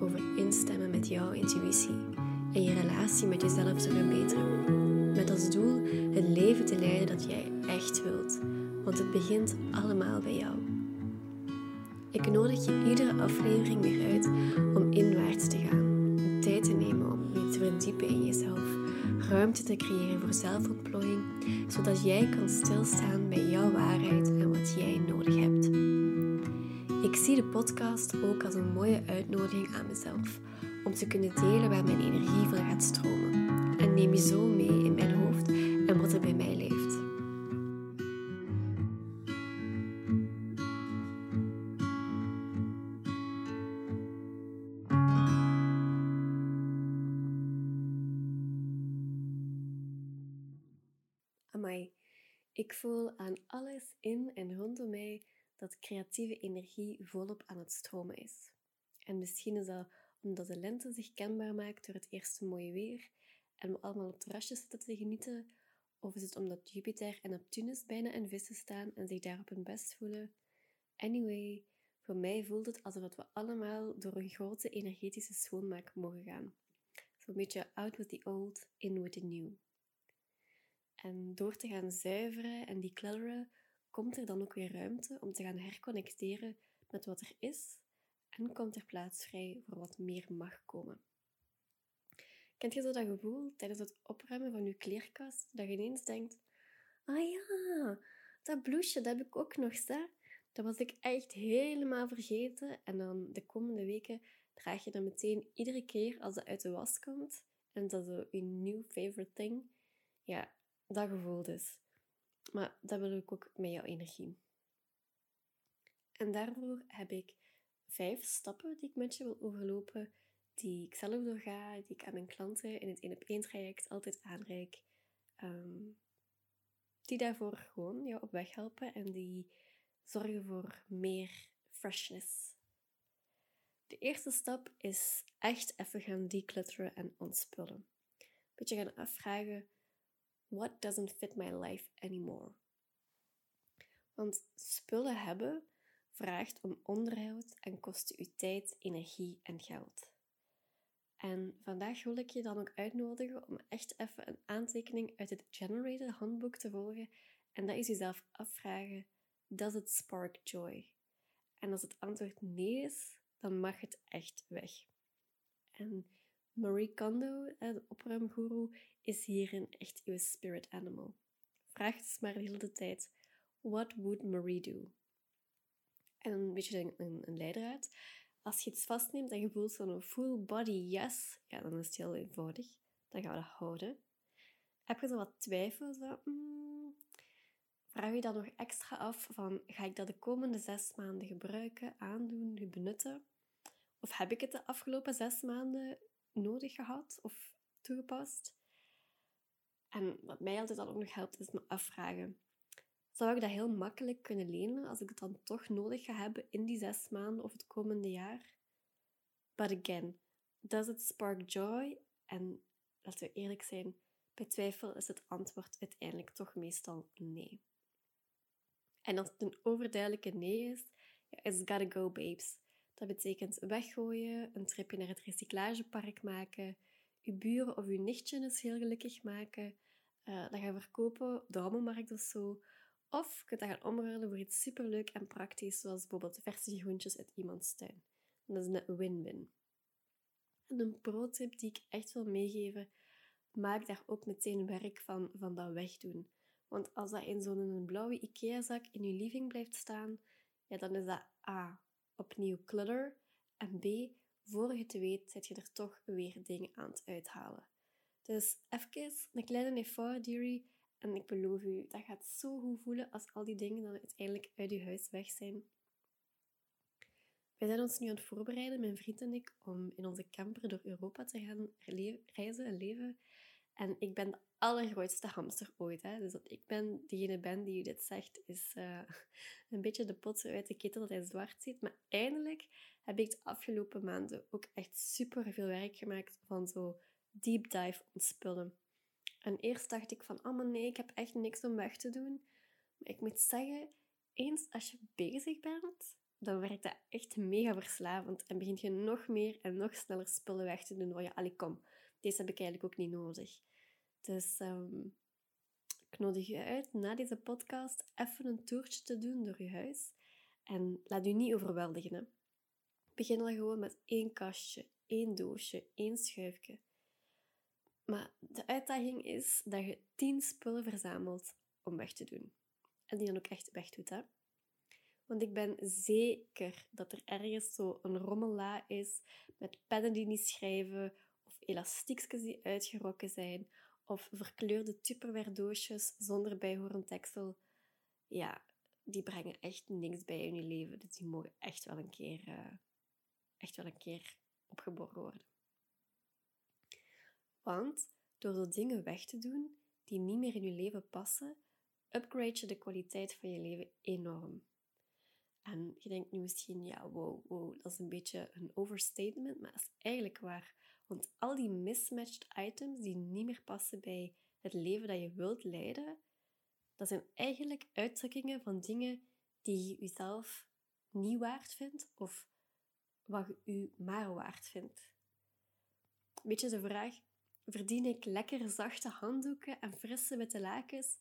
over instemmen met jouw intuïtie en je relatie met jezelf te verbeteren. Met als doel het leven te leiden dat jij echt wilt, want het begint allemaal bij jou. Ik nodig je iedere aflevering weer uit om inwaarts te gaan, tijd te nemen om je te verdiepen in jezelf, ruimte te creëren voor zelfontplooiing, zodat jij kan stilstaan bij jouw waarheid en wat jij nodig hebt. Ik zie de podcast ook als een mooie uitnodiging aan mezelf om te kunnen delen waar mijn energie van gaat stromen. En neem je zo mee in mijn hoofd en wat er bij mij leeft. Amai, ik voel aan alles in en rondom mij dat creatieve energie volop aan het stromen is. En misschien is dat omdat de lente zich kenbaar maakt door het eerste mooie weer en we allemaal op terrasjes zitten te genieten, of is het omdat Jupiter en Neptunus bijna in vissen staan en zich daar op hun best voelen? Anyway, voor mij voelt het alsof we allemaal door een grote energetische schoonmaak mogen gaan. Zo'n beetje out with the old, in with the new. En door te gaan zuiveren en declutteren, komt er dan ook weer ruimte om te gaan herconnecteren met wat er is en komt er plaats vrij voor wat meer mag komen. Kent je zo dat gevoel tijdens het opruimen van je kleerkast dat je ineens denkt: Ah ja, dat blouseje dat heb ik ook nog, hè? Dat was ik echt helemaal vergeten. En dan de komende weken draag je dat meteen iedere keer als het uit de was komt. En dat is je new favorite thing. Ja, dat gevoel dus. Maar dat wil ik ook met jouw energie. En daarvoor heb ik vijf stappen die ik met je wil overlopen, die ik zelf doorga, die ik aan mijn klanten in het 1 op 1 traject altijd aanreik, um, die daarvoor gewoon jou op weg helpen en die zorgen voor meer freshness. De eerste stap is echt even gaan declutteren en ontspullen. Beetje gaan afvragen, what doesn't fit my life anymore? Want spullen hebben vraagt om onderhoud en kost u tijd, energie en geld. En vandaag wil ik je dan ook uitnodigen om echt even een aantekening uit het Generated handboek te volgen. En dat is jezelf afvragen, does it spark joy? En als het antwoord nee is, dan mag het echt weg. En Marie Kondo, de opruimgoeroe, is hierin echt uw spirit animal. Vraag dus maar de hele tijd, what would Marie do? en een beetje een, een, leidraad. Als je iets vastneemt en je voelt zo'n full body yes, ja, dan is het heel eenvoudig. Dan gaan we dat houden. Heb je zo wat twijfel, zo, mm, vraag je dan nog extra af van, ga ik dat de komende zes maanden gebruiken, aandoen, benutten? Of heb ik het de afgelopen zes maanden nodig gehad of toegepast? En wat mij altijd dan ook nog helpt, is me afvragen zou ik dat heel makkelijk kunnen lenen als ik het dan toch nodig ga hebben in die zes maanden of het komende jaar? But again, does it spark joy? En laten we eerlijk zijn, bij twijfel is het antwoord uiteindelijk toch meestal nee. En als het een overduidelijke nee is, it's gotta go, babes. Dat betekent weggooien, een tripje naar het recyclagepark maken, uw buren of uw nichtje eens heel gelukkig maken, uh, dat gaan verkopen op de rommelmarkt of zo, of je kunt dat gaan omruilen voor iets superleuk en praktisch, zoals bijvoorbeeld verse groentjes uit iemands tuin. dat is een win-win. En een pro-tip die ik echt wil meegeven, maak daar ook meteen werk van, van dat wegdoen. Want als dat in zo'n blauwe IKEA-zak in je living blijft staan, ja, dan is dat A, opnieuw clutter, en B, voor je te weet, zet je er toch weer dingen aan het uithalen. Dus even een kleine effort, dearie, En ik beloof u, dat gaat zo goed voelen als al die dingen dan uiteindelijk uit uw huis weg zijn. Wij zijn ons nu aan het voorbereiden, mijn vriend en ik, om in onze camper door Europa te gaan reizen en leven. En ik ben de allergrootste hamster ooit. Hè? Dus dat ik ben degene ben die u dit zegt, is uh, een beetje de pot uit de ketel dat hij zwart ziet. Maar eindelijk heb ik de afgelopen maanden ook echt super veel werk gemaakt van zo deep dive ontspullen. En eerst dacht ik van, oh nee, ik heb echt niks om weg te doen. Maar ik moet zeggen, eens als je bezig bent, dan werkt dat echt mega verslavend. En begint je nog meer en nog sneller spullen weg te doen. Waar je, allee kom, deze heb ik eigenlijk ook niet nodig. Dus um, ik nodig je uit na deze podcast even een toertje te doen door je huis. En laat je niet overweldigen. Hè. Begin dan gewoon met één kastje, één doosje, één schuifje. Maar de uitdaging is dat je tien spullen verzamelt om weg te doen. En die dan ook echt weg doet. Hè? Want ik ben zeker dat er ergens zo een rommela is met pennen die niet schrijven, of elastiekjes die uitgerokken zijn, of verkleurde tupperware doosjes zonder bijhorend deksel. Ja, die brengen echt niks bij in je leven. Dus die mogen echt wel een keer, uh, echt wel een keer opgeborgen worden. Want door de dingen weg te doen die niet meer in je leven passen, upgrade je de kwaliteit van je leven enorm. En je denkt nu misschien, ja, wow, wow, dat is een beetje een overstatement, maar dat is eigenlijk waar. Want al die mismatched items die niet meer passen bij het leven dat je wilt leiden, dat zijn eigenlijk uitdrukkingen van dingen die je jezelf niet waard vindt of wat je u maar waard vindt. Beetje de vraag, verdien ik lekker zachte handdoeken en frisse witte lakens?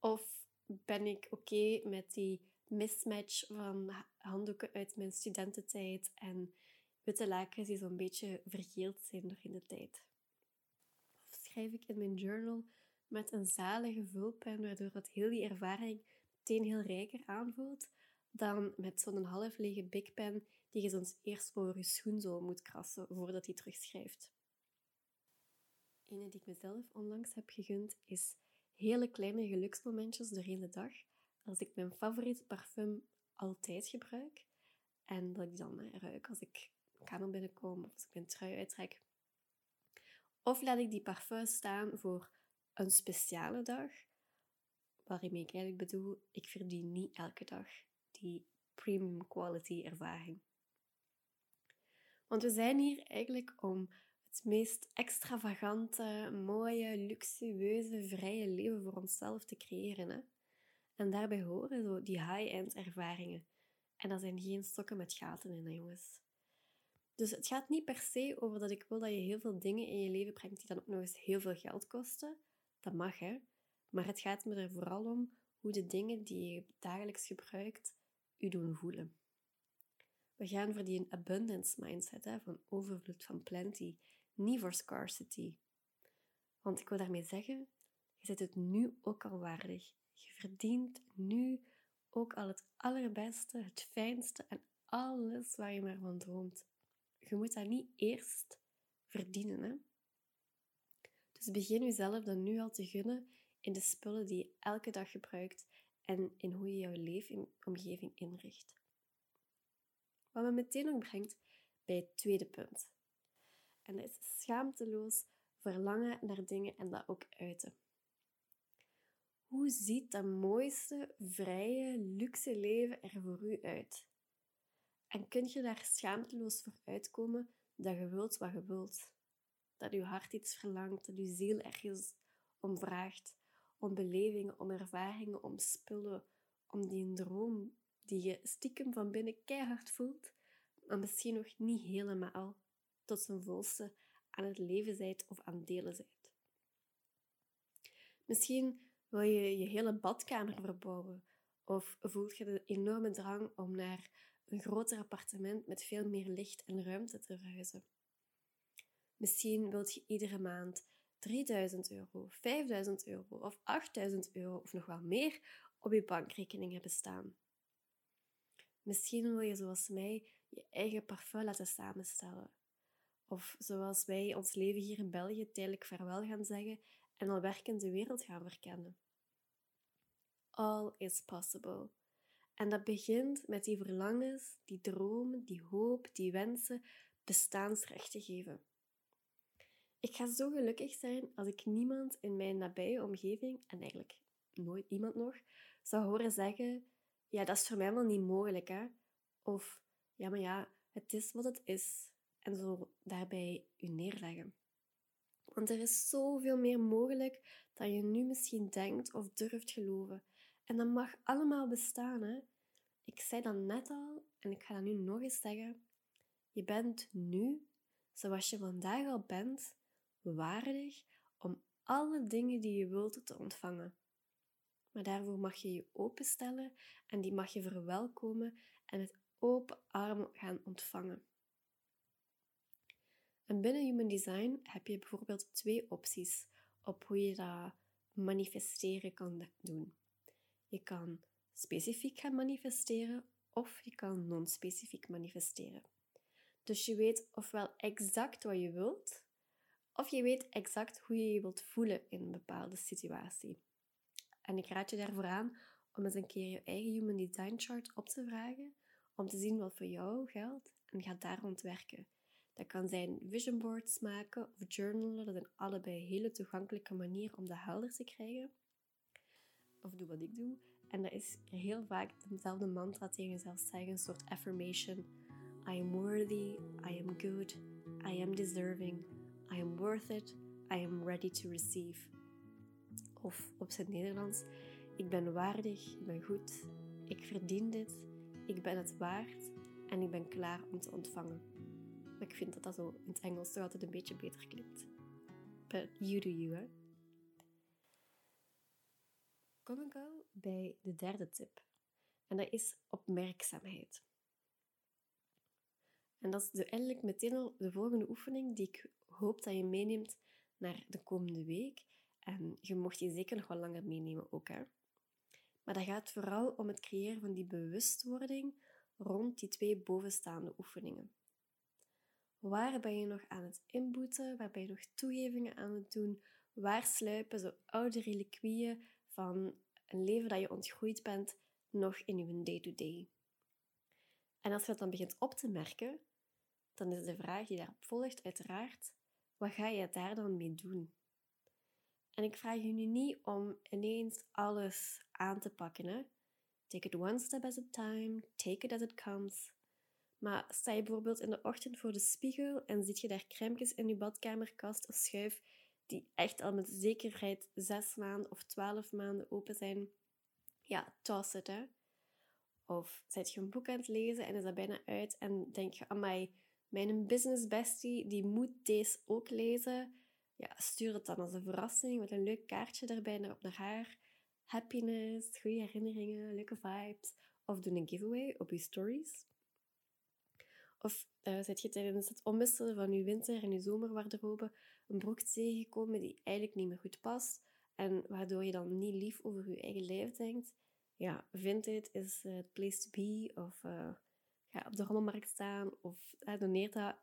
Of ben ik oké met die mismatch van handdoeken uit mijn studententijd en witte lakens die zo'n beetje vergeeld zijn door in de tijd? Of schrijf ik in mijn journal met een zalige vulpen, waardoor het heel die ervaring meteen heel rijker aanvoelt, dan met zo'n half lege big pen die je soms eerst over je schoenzool moet krassen voordat hij terugschrijft. Een die ik mezelf onlangs heb gegund is hele kleine geluksmomentjes doorheen de dag. Als ik mijn favoriete parfum altijd gebruik en dat ik dan ruik als ik de kamer binnenkom of als ik mijn trui uittrek. Of laat ik die parfum staan voor een speciale dag, waarmee ik eigenlijk bedoel, ik verdien niet elke dag die premium quality ervaring. Want we zijn hier eigenlijk om het meest extravagante, mooie, luxueuze, vrije leven voor onszelf te creëren. Hè? En daarbij horen zo die high-end ervaringen. En dat zijn geen stokken met gaten in, hè, jongens. Dus het gaat niet per se over dat ik wil dat je heel veel dingen in je leven brengt die dan ook nog eens heel veel geld kosten. Dat mag, hè. Maar het gaat me er vooral om hoe de dingen die je dagelijks gebruikt, je doen voelen. We gaan voor die abundance mindset, hè, van overvloed, van plenty. Niet voor scarcity. Want ik wil daarmee zeggen, je zit het nu ook al waardig. Je verdient nu ook al het allerbeste, het fijnste en alles waar je maar van droomt. Je moet dat niet eerst verdienen. Hè? Dus begin jezelf dan nu al te gunnen in de spullen die je elke dag gebruikt en in hoe je jouw leefomgeving inricht. Wat me meteen ook brengt bij het tweede punt. En dat is schaamteloos verlangen naar dingen en dat ook uiten. Hoe ziet dat mooiste, vrije, luxe leven er voor u uit? En kun je daar schaamteloos voor uitkomen dat je wilt wat je wilt? Dat je hart iets verlangt, dat je ziel ergens om vraagt, om belevingen, om ervaringen, om spullen, om die droom die je stiekem van binnen keihard voelt, maar misschien nog niet helemaal tot zijn volste aan het leven zijt of aan delen zijt. Misschien wil je je hele badkamer verbouwen of voelt je de enorme drang om naar een groter appartement met veel meer licht en ruimte te verhuizen. Misschien wilt je iedere maand 3000 euro, 5000 euro of 8000 euro of nog wel meer op je bankrekening hebben staan. Misschien wil je zoals mij je eigen parfum laten samenstellen. Of zoals wij ons leven hier in België tijdelijk vaarwel gaan zeggen en al werkend de wereld gaan verkennen. all is possible. En dat begint met die verlangens, die dromen, die hoop, die wensen bestaansrecht te geven. Ik ga zo gelukkig zijn als ik niemand in mijn nabije omgeving, en eigenlijk nooit iemand nog, zou horen zeggen: Ja, dat is voor mij wel niet mogelijk, hè? Of ja, maar ja, het is wat het is. En zo daarbij u neerleggen. Want er is zoveel meer mogelijk dan je nu misschien denkt of durft geloven. En dat mag allemaal bestaan. Hè? Ik zei dat net al en ik ga dat nu nog eens zeggen. Je bent nu, zoals je vandaag al bent, waardig om alle dingen die je wilt te ontvangen. Maar daarvoor mag je je openstellen en die mag je verwelkomen en met open armen gaan ontvangen. En binnen Human Design heb je bijvoorbeeld twee opties op hoe je dat manifesteren kan doen. Je kan specifiek gaan manifesteren of je kan non-specifiek manifesteren. Dus je weet ofwel exact wat je wilt, of je weet exact hoe je je wilt voelen in een bepaalde situatie. En ik raad je daarvoor aan om eens een keer je eigen Human Design Chart op te vragen, om te zien wat voor jou geldt en ga daar rond werken. Dat kan zijn vision boards maken of journalen. Dat zijn allebei hele toegankelijke manieren om dat helder te krijgen. Of doe wat ik doe. En dat is heel vaak dezelfde mantra tegen jezelf zeggen, een soort affirmation. I am worthy, I am good, I am deserving, I am worth it, I am ready to receive. Of op zijn Nederlands, ik ben waardig, ik ben goed, ik verdien dit, ik ben het waard en ik ben klaar om te ontvangen. Maar ik vind dat dat zo in het Engels toch altijd een beetje beter klinkt. But you do you, hè. Kom ik al bij de derde tip. En dat is opmerkzaamheid. En dat is de, eigenlijk meteen al de volgende oefening die ik hoop dat je meeneemt naar de komende week. En je mocht die zeker nog wel langer meenemen ook, hè. Maar dat gaat vooral om het creëren van die bewustwording rond die twee bovenstaande oefeningen. Waar ben je nog aan het inboeten? Waar ben je nog toegevingen aan het doen? Waar sluipen zo oude reliquieën van een leven dat je ontgroeid bent nog in je day-to-day? En als je dat dan begint op te merken, dan is de vraag die daarop volgt uiteraard, wat ga je daar dan mee doen? En ik vraag je nu niet om ineens alles aan te pakken. Take it one step at a time, take it as it comes. Maar sta je bijvoorbeeld in de ochtend voor de spiegel en ziet je daar crèmes in je badkamerkast of schuif die echt al met zekerheid zes maanden of twaalf maanden open zijn, ja, toss het, hè. Of zet je een boek aan het lezen en is dat bijna uit en denk je, amai, mijn business bestie, die moet deze ook lezen. Ja, stuur het dan als een verrassing met een leuk kaartje erbij naar, naar haar. Happiness, goede herinneringen, leuke vibes. Of doe een giveaway op je stories. Of uh, zit je tijdens het omwisselen van je winter- en je zomergarderobe een broek tegengekomen die eigenlijk niet meer goed past en waardoor je dan niet lief over je eigen lijf denkt? Ja, Vinted is het uh, place to be of uh, ga op de rommelmarkt staan of uh, doneer dat.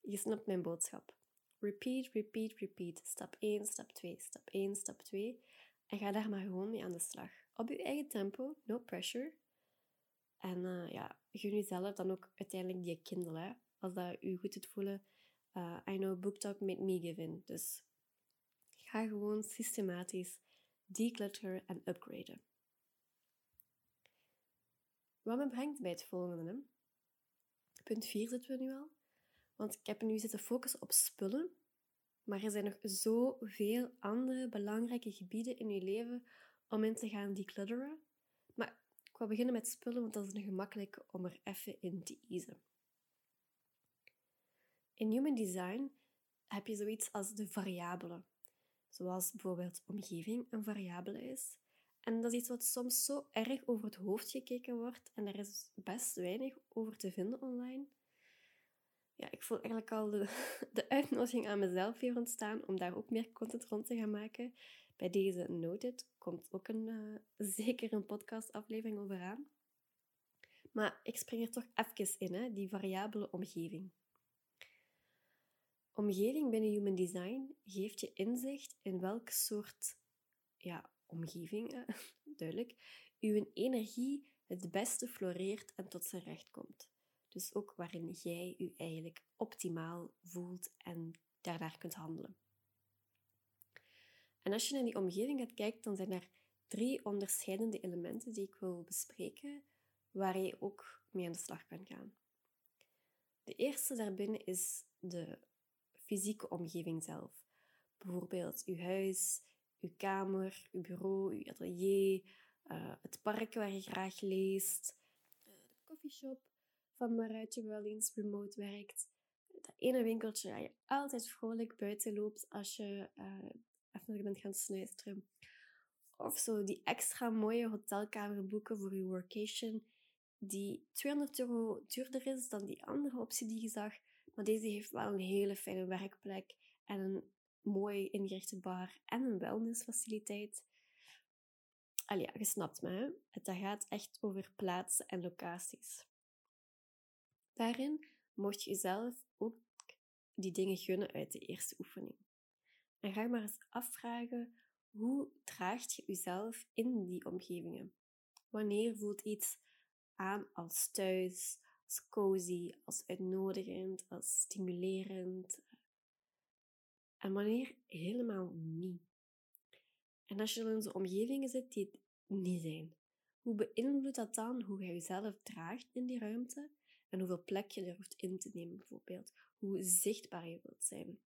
Je snapt mijn boodschap. Repeat, repeat, repeat. Stap 1, stap 2, stap 1, stap 2. En ga daar maar gewoon mee aan de slag. Op je eigen tempo, no pressure. En uh, ja, gun jezelf dan ook uiteindelijk die Kindle, hè, als dat je goed doet voelen. Uh, I know BookTok made me give in. Dus ga gewoon systematisch declutteren en upgraden. Wat me brengt bij het volgende. Hè? Punt 4 zitten we nu al. Want ik heb nu zitten focussen op spullen. Maar er zijn nog zoveel andere belangrijke gebieden in je leven om in te gaan declutteren ga beginnen met spullen, want dat is een gemakkelijk om er even in te easen. In Human Design heb je zoiets als de variabelen, zoals bijvoorbeeld omgeving een variabele is. En dat is iets wat soms zo erg over het hoofd gekeken wordt en er is best weinig over te vinden online. Ja, ik voel eigenlijk al de, de uitnodiging aan mezelf hier ontstaan om daar ook meer content rond te gaan maken. Bij deze Noted komt ook een, uh, zeker een podcastaflevering over aan. Maar ik spring er toch even in, hè, die variabele omgeving. Omgeving binnen Human Design geeft je inzicht in welke soort ja, omgeving duidelijk, uw energie het beste floreert en tot zijn recht komt. Dus ook waarin jij je eigenlijk optimaal voelt en daarnaar kunt handelen. En als je naar die omgeving gaat kijken, dan zijn er drie onderscheidende elementen die ik wil bespreken, waar je ook mee aan de slag kan gaan. De eerste daarbinnen is de fysieke omgeving zelf. Bijvoorbeeld uw huis, uw kamer, uw bureau, uw atelier, uh, het park waar je graag leest, uh, de coffeeshop van waaruit je wel eens remote werkt, dat ene winkeltje waar je altijd vrolijk buiten loopt als je uh, even bent gaan snuisteren. Of zo die extra mooie hotelkamer boeken voor je workation, die 200 euro duurder is dan die andere optie die je zag. Maar deze heeft wel een hele fijne werkplek en een mooi ingerichte bar en een wellnessfaciliteit. Allee, ja, je snapt me? Het gaat echt over plaatsen en locaties. Daarin mocht je jezelf ook die dingen gunnen uit de eerste oefening. En ga je maar eens afvragen, hoe draagt je jezelf in die omgevingen? Wanneer voelt iets aan als thuis, als cozy, als uitnodigend, als stimulerend? En wanneer helemaal niet? En als je in zo'n omgevingen zit die het niet zijn, hoe beïnvloedt dat dan hoe je jezelf draagt in die ruimte en hoeveel plek je durft in te nemen, bijvoorbeeld? Hoe zichtbaar je wilt zijn?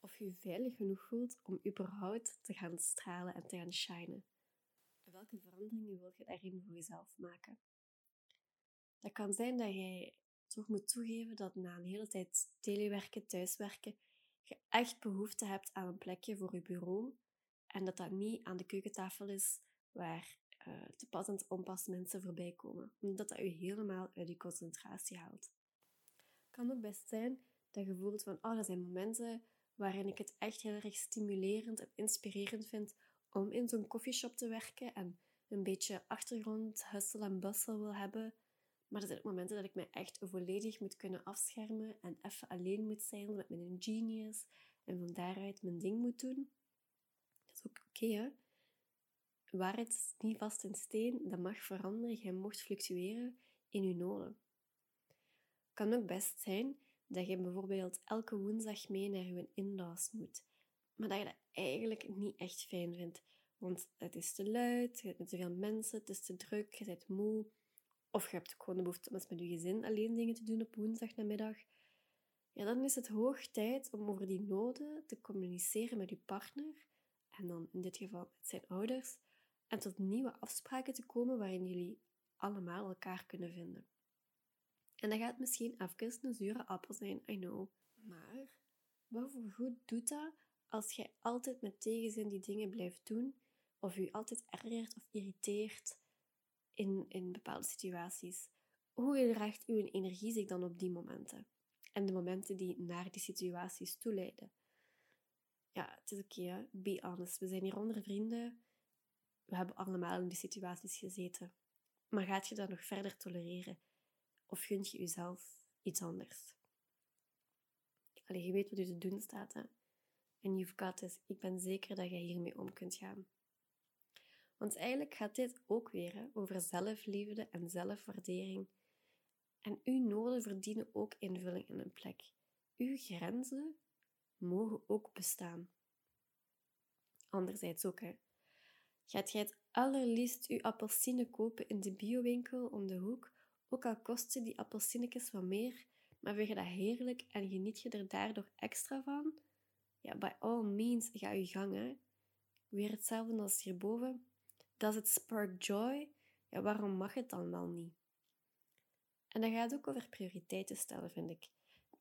Of je je veilig genoeg voelt om überhaupt te gaan stralen en te gaan shinen? En welke veranderingen wil je daarin voor jezelf maken? Dat kan zijn dat jij toch moet toegeven dat na een hele tijd telewerken, thuiswerken, je echt behoefte hebt aan een plekje voor je bureau en dat dat niet aan de keukentafel is waar uh, te pas en te onpas mensen voorbij komen, omdat dat je helemaal uit je concentratie haalt. Het kan ook best zijn dat je voelt van, oh, dat zijn momenten waarin ik het echt heel erg stimulerend en inspirerend vind om in zo'n koffieshop te werken en een beetje achtergrond, hustle en bustle wil hebben. Maar er zijn ook momenten dat ik me echt volledig moet kunnen afschermen en even alleen moet zijn met mijn genius en van daaruit mijn ding moet doen. Dat is ook oké, hè? Waarheid is niet vast in steen, dat mag veranderen, jij mocht fluctueren in je noden. Het kan ook best zijn dat je bijvoorbeeld elke woensdag mee naar je in-laws moet, maar dat je dat eigenlijk niet echt fijn vindt, want het is te luid, je hebt te veel mensen, het is te druk, je bent moe, of je hebt gewoon de behoefte om met je gezin alleen dingen te doen op woensdagnamiddag. Ja, dan is het hoog tijd om over die noden te communiceren met je partner, en dan in dit geval met zijn ouders, en tot nieuwe afspraken te komen waarin jullie allemaal elkaar kunnen vinden. En dat gaat misschien even een zure appel zijn, I know. Maar wat voor goed doet dat als jij altijd met tegenzin die dingen blijft doen, of je altijd ergert of irriteert in, in bepaalde situaties? Hoe gedraagt uw energie zich dan op die momenten? En de momenten die naar die situaties toeleiden? Ja, het is oké, okay, be honest. We zijn hier onder vrienden we hebben allemaal in die situaties gezeten. Maar gaat je dat nog verder tolereren? Of gunt je jezelf iets anders? Allee, je weet wat je te doen staat, hè? En you've got this. Ik ben zeker dat je hiermee om kunt gaan. Want eigenlijk gaat dit ook weer over zelfliefde en zelfwaardering. En uw noden verdienen ook invulling in een plek. Uw grenzen mogen ook bestaan. Anderzijds ook, hè. Gaat jij het allerliefst je appelsine kopen in de biowinkel om de hoek, ook al kosten die appelsinnetjes wat meer, maar vind je dat heerlijk en geniet je er daardoor extra van? Ja, by all means, ga je gang, hè. Weer hetzelfde als hierboven. Does it spark joy? Ja, waarom mag het dan wel niet? En dat gaat ook over prioriteiten stellen, vind ik.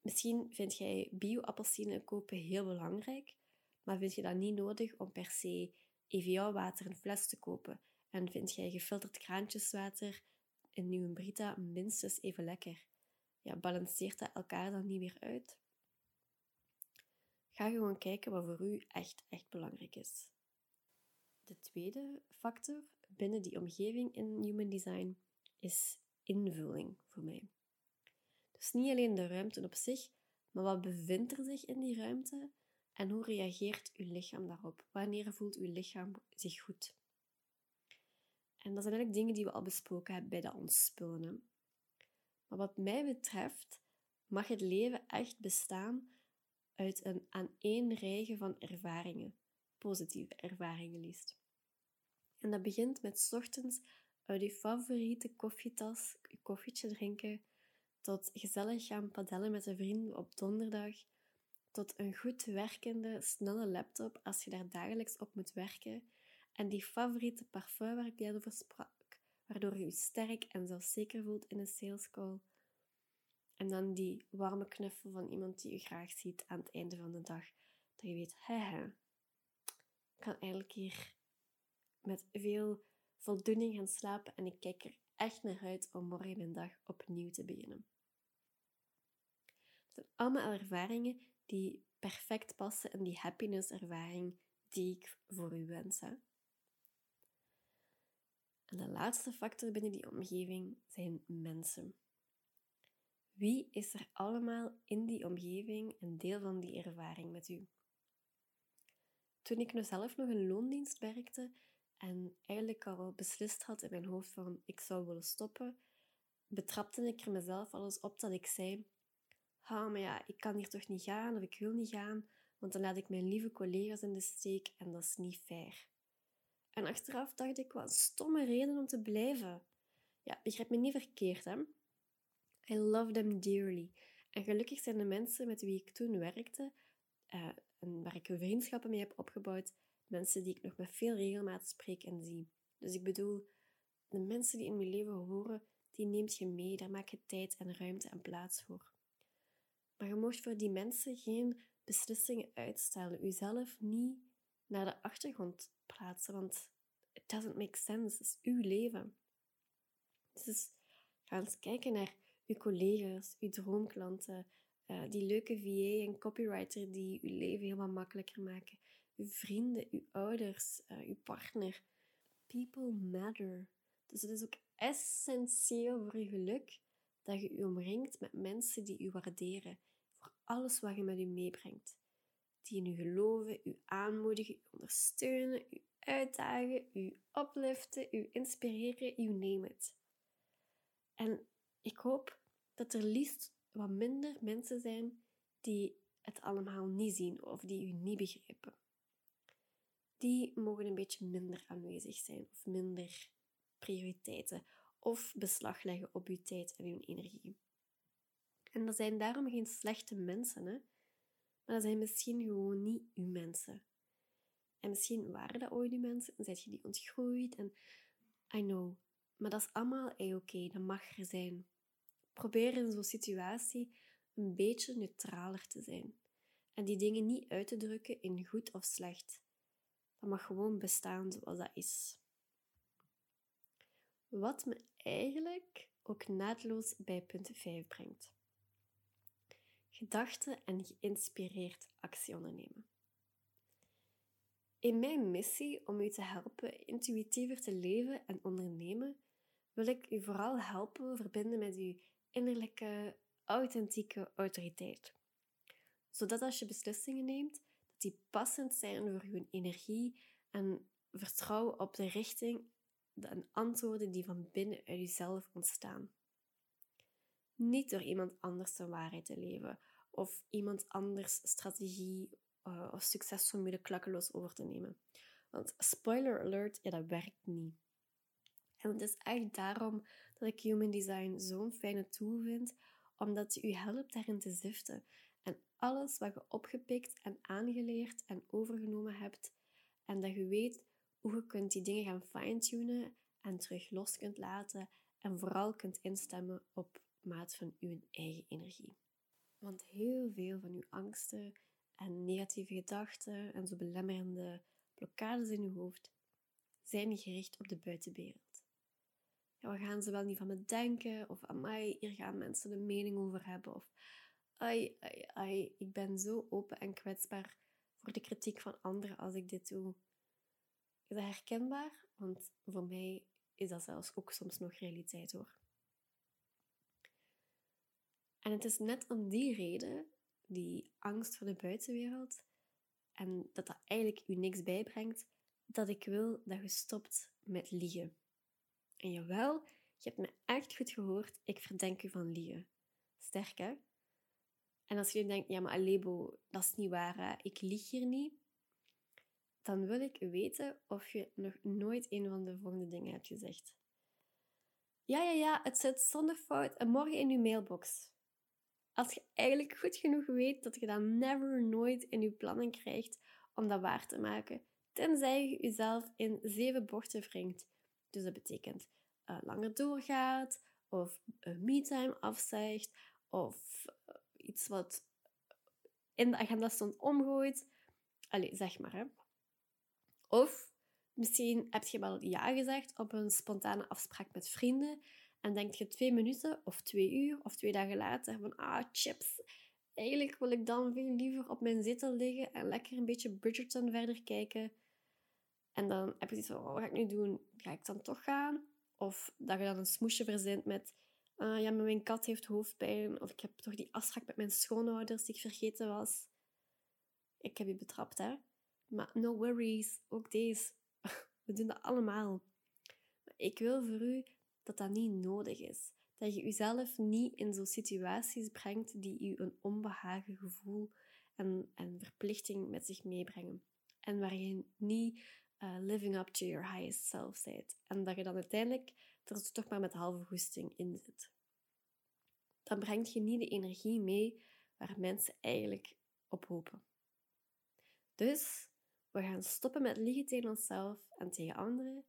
Misschien vind jij bio-appelsine kopen heel belangrijk, maar vind je dat niet nodig om per se EVA-water een fles te kopen en vind jij gefilterd kraantjeswater in nieuwe Brita minstens even lekker. Ja, balanceert dat elkaar dan niet weer uit? Ga gewoon kijken wat voor u echt, echt belangrijk is. De tweede factor binnen die omgeving in Human Design is invulling voor mij. Dus niet alleen de ruimte op zich, maar wat bevindt er zich in die ruimte en hoe reageert uw lichaam daarop? Wanneer voelt uw lichaam zich goed? En dat zijn eigenlijk dingen die we al besproken hebben bij de ontspullen. Maar wat mij betreft mag het leven echt bestaan uit een aaneenrijgen van ervaringen, positieve ervaringen liefst. En dat begint met ochtends uit je favoriete koffietas je koffietje drinken, tot gezellig gaan padellen met een vriend op donderdag, tot een goed werkende, snelle laptop als je daar dagelijks op moet werken, en die favoriete parfum waar ik net over sprak, waardoor je je sterk en zelfzeker voelt in een sales call. En dan die warme knuffel van iemand die je graag ziet aan het einde van de dag. Dat je weet, hè, ik kan eigenlijk hier met veel voldoening gaan slapen en ik kijk er echt naar uit om morgen mijn dag opnieuw te beginnen. Het zijn allemaal ervaringen die perfect passen in die happiness ervaring die ik voor u wens. Hè? En de laatste factor binnen die omgeving zijn mensen. Wie is er allemaal in die omgeving een deel van die ervaring met u? Toen ik nu zelf nog in loondienst werkte en eigenlijk al beslist had in mijn hoofd van ik zou willen stoppen, betrapte ik er mezelf alles op dat ik zei: Ha, maar ja, ik kan hier toch niet gaan of ik wil niet gaan, want dan laat ik mijn lieve collega's in de steek en dat is niet fair. En achteraf dacht ik, wat een stomme reden om te blijven. Ja, begrijp me niet verkeerd, hè? I love them dearly. En gelukkig zijn de mensen met wie ik toen werkte uh, en waar ik vriendschappen mee heb opgebouwd, mensen die ik nog met veel regelmaat spreek en zie. Dus ik bedoel, de mensen die in mijn leven horen, die neemt je mee, daar maak je tijd en ruimte en plaats voor. Maar je mocht voor die mensen geen beslissingen uitstellen, jezelf niet naar de achtergrond plaatsen, want it doesn't make sense, het is uw leven. Dus ga eens kijken naar uw collega's, uw droomklanten, uh, die leuke VA en copywriter die uw leven helemaal makkelijker maken, vrienden, uw ouders, uh, uw partner. People matter. Dus het is ook essentieel voor je geluk dat je je omringt met mensen die u waarderen voor alles wat je met u meebrengt. Die in u geloven, u aanmoedigen, u ondersteunen, u uitdagen, u opliften, u inspireren, you name. En ik hoop dat er liefst wat minder mensen zijn die het allemaal niet zien of die u niet begrijpen. Die mogen een beetje minder aanwezig zijn of minder prioriteiten of beslag leggen op uw tijd en uw energie. En dat zijn daarom geen slechte mensen, hè? maar dat zijn misschien gewoon niet uw mensen. En misschien waren dat ooit uw mensen en zijt je die ontgroeid en I know, maar dat is allemaal oké, dat mag er zijn. Probeer in zo'n situatie een beetje neutraler te zijn en die dingen niet uit te drukken in goed of slecht. Dat mag gewoon bestaan zoals dat is. Wat me eigenlijk ook naadloos bij punt 5 brengt. Gedachten en geïnspireerd actie ondernemen. In mijn missie om u te helpen intuïtiever te leven en ondernemen, wil ik u vooral helpen verbinden met uw innerlijke, authentieke autoriteit. Zodat als je beslissingen neemt, die passend zijn voor je energie en vertrouwen op de richting en antwoorden die van binnen uit jezelf ontstaan. Niet door iemand anders zijn waarheid te leven of iemand anders strategie uh, of succesformule klakkeloos over te nemen. Want spoiler alert, ja, dat werkt niet. En het is echt daarom dat ik Human Design zo'n fijne tool vind, omdat je je helpt daarin te ziften. En alles wat je opgepikt en aangeleerd en overgenomen hebt, en dat je weet hoe je kunt die dingen gaan fine-tunen en terug los kunt laten en vooral kunt instemmen op maat van je eigen energie. Want heel veel van uw angsten en negatieve gedachten en zo belemmerende blokkades in je hoofd zijn gericht op de buitenwereld. Ja, wat gaan ze wel niet van me denken? Of amai, hier gaan mensen een mening over hebben. Of ai, ai, ai, ik ben zo open en kwetsbaar voor de kritiek van anderen als ik dit doe. Is dat herkenbaar? Want voor mij is dat zelfs ook soms nog realiteit hoor. En het is net om die reden, die angst voor de buitenwereld, en dat dat eigenlijk u niks bijbrengt, dat ik wil dat je stopt met liegen. En jawel, je hebt me echt goed gehoord. Ik verdenk u van liegen. Sterk, hè? En als je denkt, ja, maar Alebo, dat is niet waar, ik lieg hier niet. Dan wil ik weten of je nog nooit een van de volgende dingen hebt gezegd. Ja, ja, ja, het zit zonder fout en morgen in uw mailbox. Als je eigenlijk goed genoeg weet dat je dat never nooit in je planning krijgt om dat waar te maken, tenzij je jezelf in zeven bochten wringt. Dus dat betekent uh, langer doorgaat, of een me-time afzegt, of uh, iets wat in de agenda stond omgooit. Allee, zeg maar. Hè. Of misschien heb je wel ja gezegd op een spontane afspraak met vrienden en denk je twee minuten of twee uur of twee dagen later van ah, chips. Eigenlijk wil ik dan veel liever op mijn zetel liggen en lekker een beetje Bridgerton verder kijken. En dan heb je iets van, oh, wat ga ik nu doen? Ga ik dan toch gaan? Of dat je dan een smoesje verzint met, uh, ja, mijn kat heeft hoofdpijn. Of ik heb toch die afspraak met mijn schoonouders die ik vergeten was. Ik heb je betrapt, hè. Maar no worries, ook deze. We doen dat allemaal. ik wil voor u dat dat niet nodig is. Dat je jezelf niet in zo'n situaties brengt die je een onbehagen gevoel en, en verplichting met zich meebrengen. En waar je niet uh, living up to your highest self bent. En dat je dan uiteindelijk er toch maar met halve goesting in zit. Dan brengt je niet de energie mee waar mensen eigenlijk op hopen. Dus we gaan stoppen met liegen tegen onszelf en tegen anderen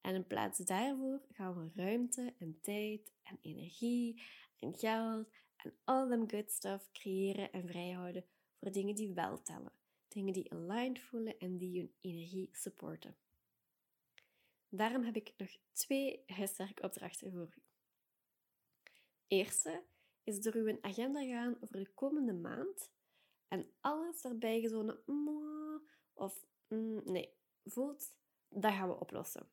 en in plaats daarvoor gaan we ruimte en tijd en energie en geld en all them good stuff creëren en vrijhouden voor dingen die wel tellen. Dingen die aligned voelen en die je energie supporten. Daarom heb ik nog twee opdrachten voor u. Eerste is door uw agenda gaan voor de komende maand en alles daarbij gezonnen of mm, nee voelt, dat gaan we oplossen.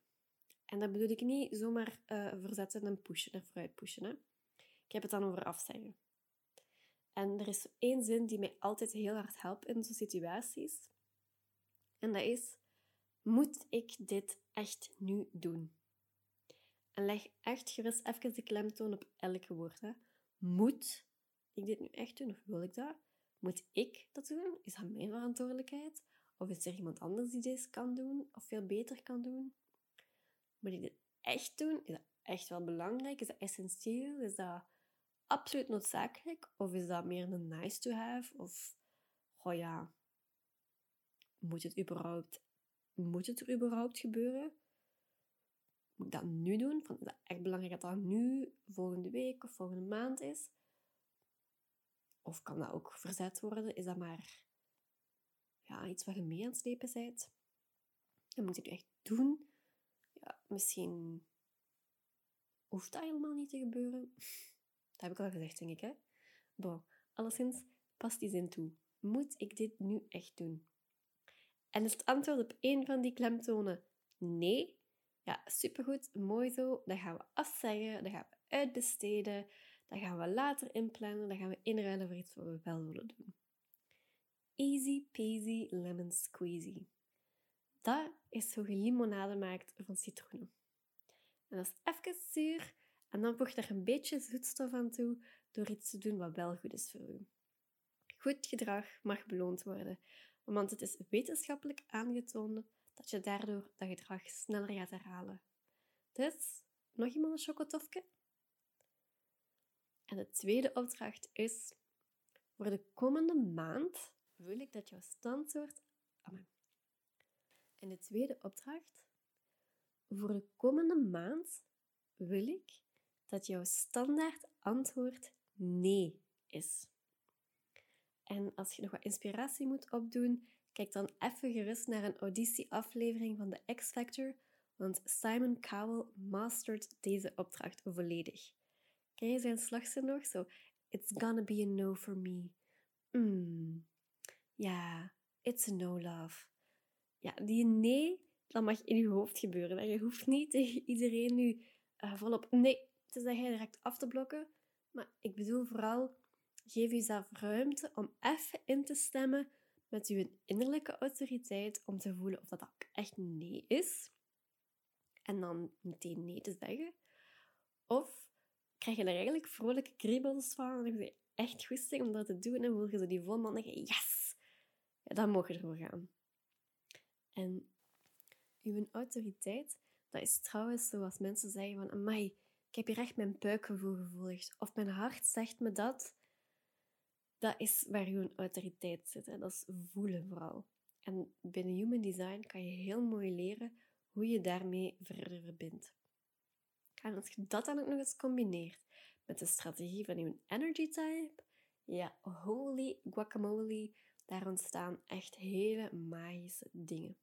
En dat bedoel ik niet zomaar uh, verzetten en pushen, er vooruit pushen. Hè. Ik heb het dan over afzeggen. En er is één zin die mij altijd heel hard helpt in zo'n situaties. En dat is: Moet ik dit echt nu doen? En leg echt gerust even de klemtoon op elke woord. Hè. Moet ik dit nu echt doen of wil ik dat? Moet ik dat doen? Is dat mijn verantwoordelijkheid? Of is er iemand anders die dit kan doen of veel beter kan doen? Moet ik dit echt doen? Is dat echt wel belangrijk? Is dat essentieel? Is dat absoluut noodzakelijk? Of is dat meer een nice to have? Of, oh ja, moet het überhaupt, moet het er überhaupt gebeuren? Moet ik dat nu doen? Van, is dat echt belangrijk dat dat nu, volgende week of volgende maand is? Of kan dat ook verzet worden? Is dat maar ja, iets wat je mee aan het slepen bent? En moet ik het echt doen? misschien hoeft dat helemaal niet te gebeuren. Dat heb ik al gezegd, denk ik, hè? Bon, alleszins, past die zin toe. Moet ik dit nu echt doen? En is het antwoord op één van die klemtonen nee? Ja, supergoed, mooi zo. Dan gaan we afzeggen, dan gaan we uitbesteden, dan gaan we later inplannen, dan gaan we inruilen voor iets wat we wel willen doen. Easy peasy lemon squeezy. Dat is hoe je limonade maakt van citroenen. En dat is even zuur en dan voeg er een beetje zoetstof aan toe door iets te doen wat wel goed is voor u. Goed gedrag mag beloond worden, want het is wetenschappelijk aangetoond dat je daardoor dat gedrag sneller gaat herhalen. Dus, nog iemand een chocotofje? En de tweede opdracht is, voor de komende maand wil ik dat jouw standwoord... En de tweede opdracht. Voor de komende maand wil ik dat jouw standaard antwoord nee is. En als je nog wat inspiratie moet opdoen, kijk dan even gerust naar een auditieaflevering van de X Factor, want Simon Cowell mastert deze opdracht volledig. Ken je zijn slagzin nog? Zo, it's gonna be a no for me. Mm. Ja, it's a no love ja, die nee, dat mag in je hoofd gebeuren. Je hoeft niet tegen iedereen nu uh, volop nee te zeggen, direct af te blokken. Maar ik bedoel vooral, geef jezelf ruimte om even in te stemmen met je innerlijke autoriteit om te voelen of dat ook echt nee is. en dan meteen nee te zeggen? Of krijg je er eigenlijk vrolijke kriebels van en heb je echt goesting om dat te doen en voel je zo die volmondige yes, ja, dan mag je ervoor gaan. En uw autoriteit, dat is trouwens zoals mensen zeggen van, amai, ik heb hier echt mijn buikgevoel gevolgd. Of mijn hart zegt me dat. Dat is waar uw autoriteit zit. Hè. Dat is voelen vooral. En binnen Human Design kan je heel mooi leren hoe je daarmee verder verbindt. En als je dat dan ook nog eens combineert met de strategie van je energy type, ja, holy guacamole, daar ontstaan echt hele magische dingen.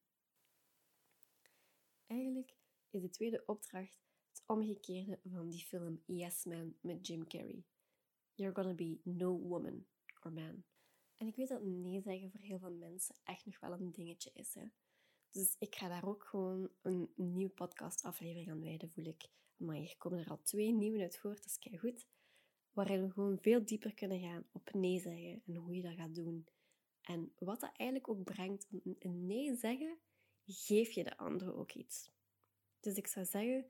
Eigenlijk is de tweede opdracht het omgekeerde van die film Yes Man met Jim Carrey. You're gonna be no woman En ik weet dat nee zeggen voor heel veel mensen echt nog wel een dingetje is. Hè? Dus ik ga daar ook gewoon een nieuwe podcastaflevering aan wijden, voel ik. Maar hier komen er al twee nieuwe uit voort, dat is goed. Waarin we gewoon veel dieper kunnen gaan op nee zeggen en hoe je dat gaat doen. En wat dat eigenlijk ook brengt, een nee zeggen, geef je de andere ook iets. Dus ik zou zeggen,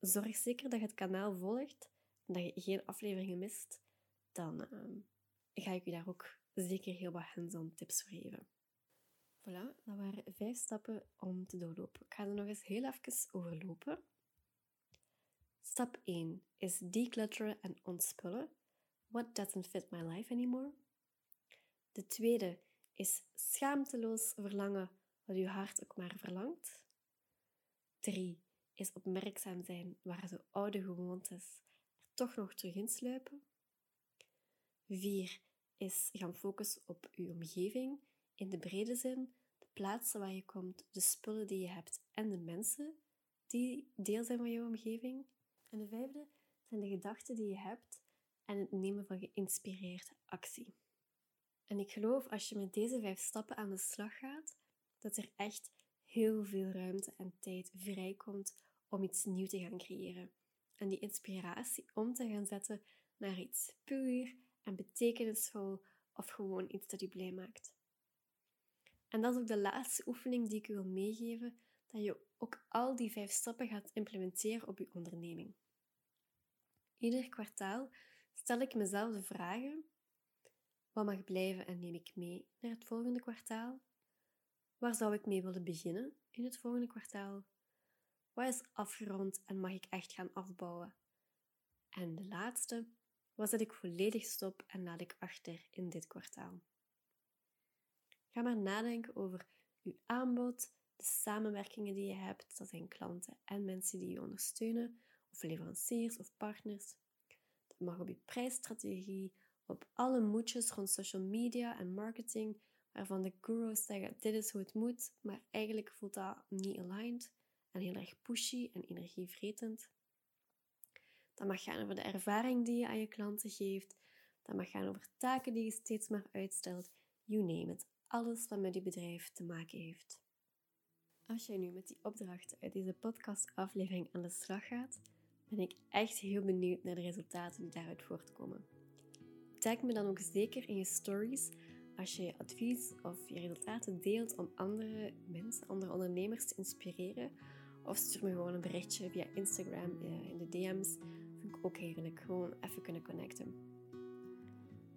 zorg zeker dat je het kanaal volgt en dat je geen afleveringen mist. Dan uh, ga ik je daar ook zeker heel wat hands-on tips voor geven. Voilà, dat waren vijf stappen om te doorlopen. Ik ga er nog eens heel even overlopen. Stap 1 is declutteren en ontspullen. What doesn't fit my life anymore? De tweede is schaamteloos verlangen wat je hart ook maar verlangt. 3 is opmerkzaam zijn waar zo oude gewoontes er toch nog terug insluipen. 4 is gaan focussen op je omgeving in de brede zin, de plaatsen waar je komt, de spullen die je hebt en de mensen die deel zijn van jouw omgeving. En de vijfde zijn de gedachten die je hebt en het nemen van geïnspireerde actie. En ik geloof als je met deze vijf stappen aan de slag gaat, dat er echt heel veel ruimte en tijd vrijkomt om iets nieuws te gaan creëren. En die inspiratie om te gaan zetten naar iets puur en betekenisvol of gewoon iets dat je blij maakt. En dat is ook de laatste oefening die ik wil meegeven, dat je ook al die vijf stappen gaat implementeren op je onderneming. Ieder kwartaal stel ik mezelf de vragen: wat mag blijven en neem ik mee naar het volgende kwartaal? Waar zou ik mee willen beginnen in het volgende kwartaal? Wat is afgerond en mag ik echt gaan afbouwen? En de laatste, wat zet ik volledig stop en laat ik achter in dit kwartaal? Ga maar nadenken over uw aanbod, de samenwerkingen die je hebt, dat zijn klanten en mensen die je ondersteunen, of leveranciers of partners. Dat mag op je prijsstrategie, op alle moedjes rond social media en marketing, waarvan de gurus zeggen dit is hoe het moet, maar eigenlijk voelt dat niet aligned en heel erg pushy en energievretend. Dat mag gaan over de ervaring die je aan je klanten geeft. Dat mag gaan over taken die je steeds maar uitstelt. You name it. Alles wat met je bedrijf te maken heeft. Als jij nu met die opdrachten uit deze podcastaflevering aan de slag gaat, ben ik echt heel benieuwd naar de resultaten die daaruit voortkomen. Tag me dan ook zeker in je stories als je je advies of je resultaten deelt om andere mensen, andere ondernemers te inspireren. Of stuur me gewoon een berichtje via Instagram eh, in de DM's. Ook heerlijk. Gewoon even kunnen connecten.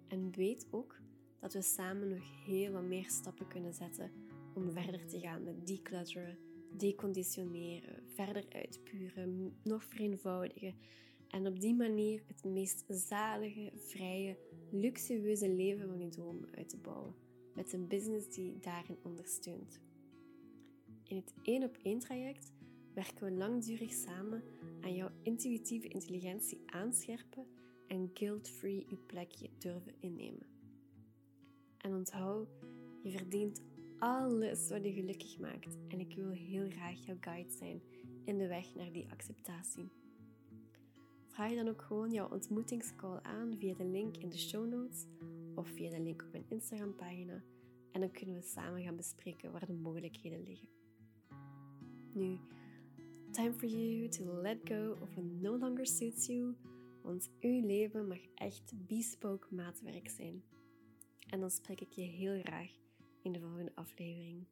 En weet ook dat we samen nog heel wat meer stappen kunnen zetten om verder te gaan met declutteren, deconditioneren, verder uitpuren, nog vereenvoudigen en op die manier het meest zalige, vrije, luxueuze leven van je droom uit te bouwen, met een business die daarin ondersteunt. In het één op één traject werken we langdurig samen aan jouw intuïtieve intelligentie aanscherpen en guilt-free je plekje durven innemen. En onthoud, je verdient alles wat je gelukkig maakt en ik wil heel graag jouw guide zijn in de weg naar die acceptatie. Vraag dan ook gewoon jouw ontmoetingscall aan via de link in de show notes of via de link op mijn Instagram pagina en dan kunnen we samen gaan bespreken waar de mogelijkheden liggen. Nu, time for you to let go of what no longer suits you, want uw leven mag echt bespoke maatwerk zijn. En dan spreek ik je heel graag in de volgende aflevering.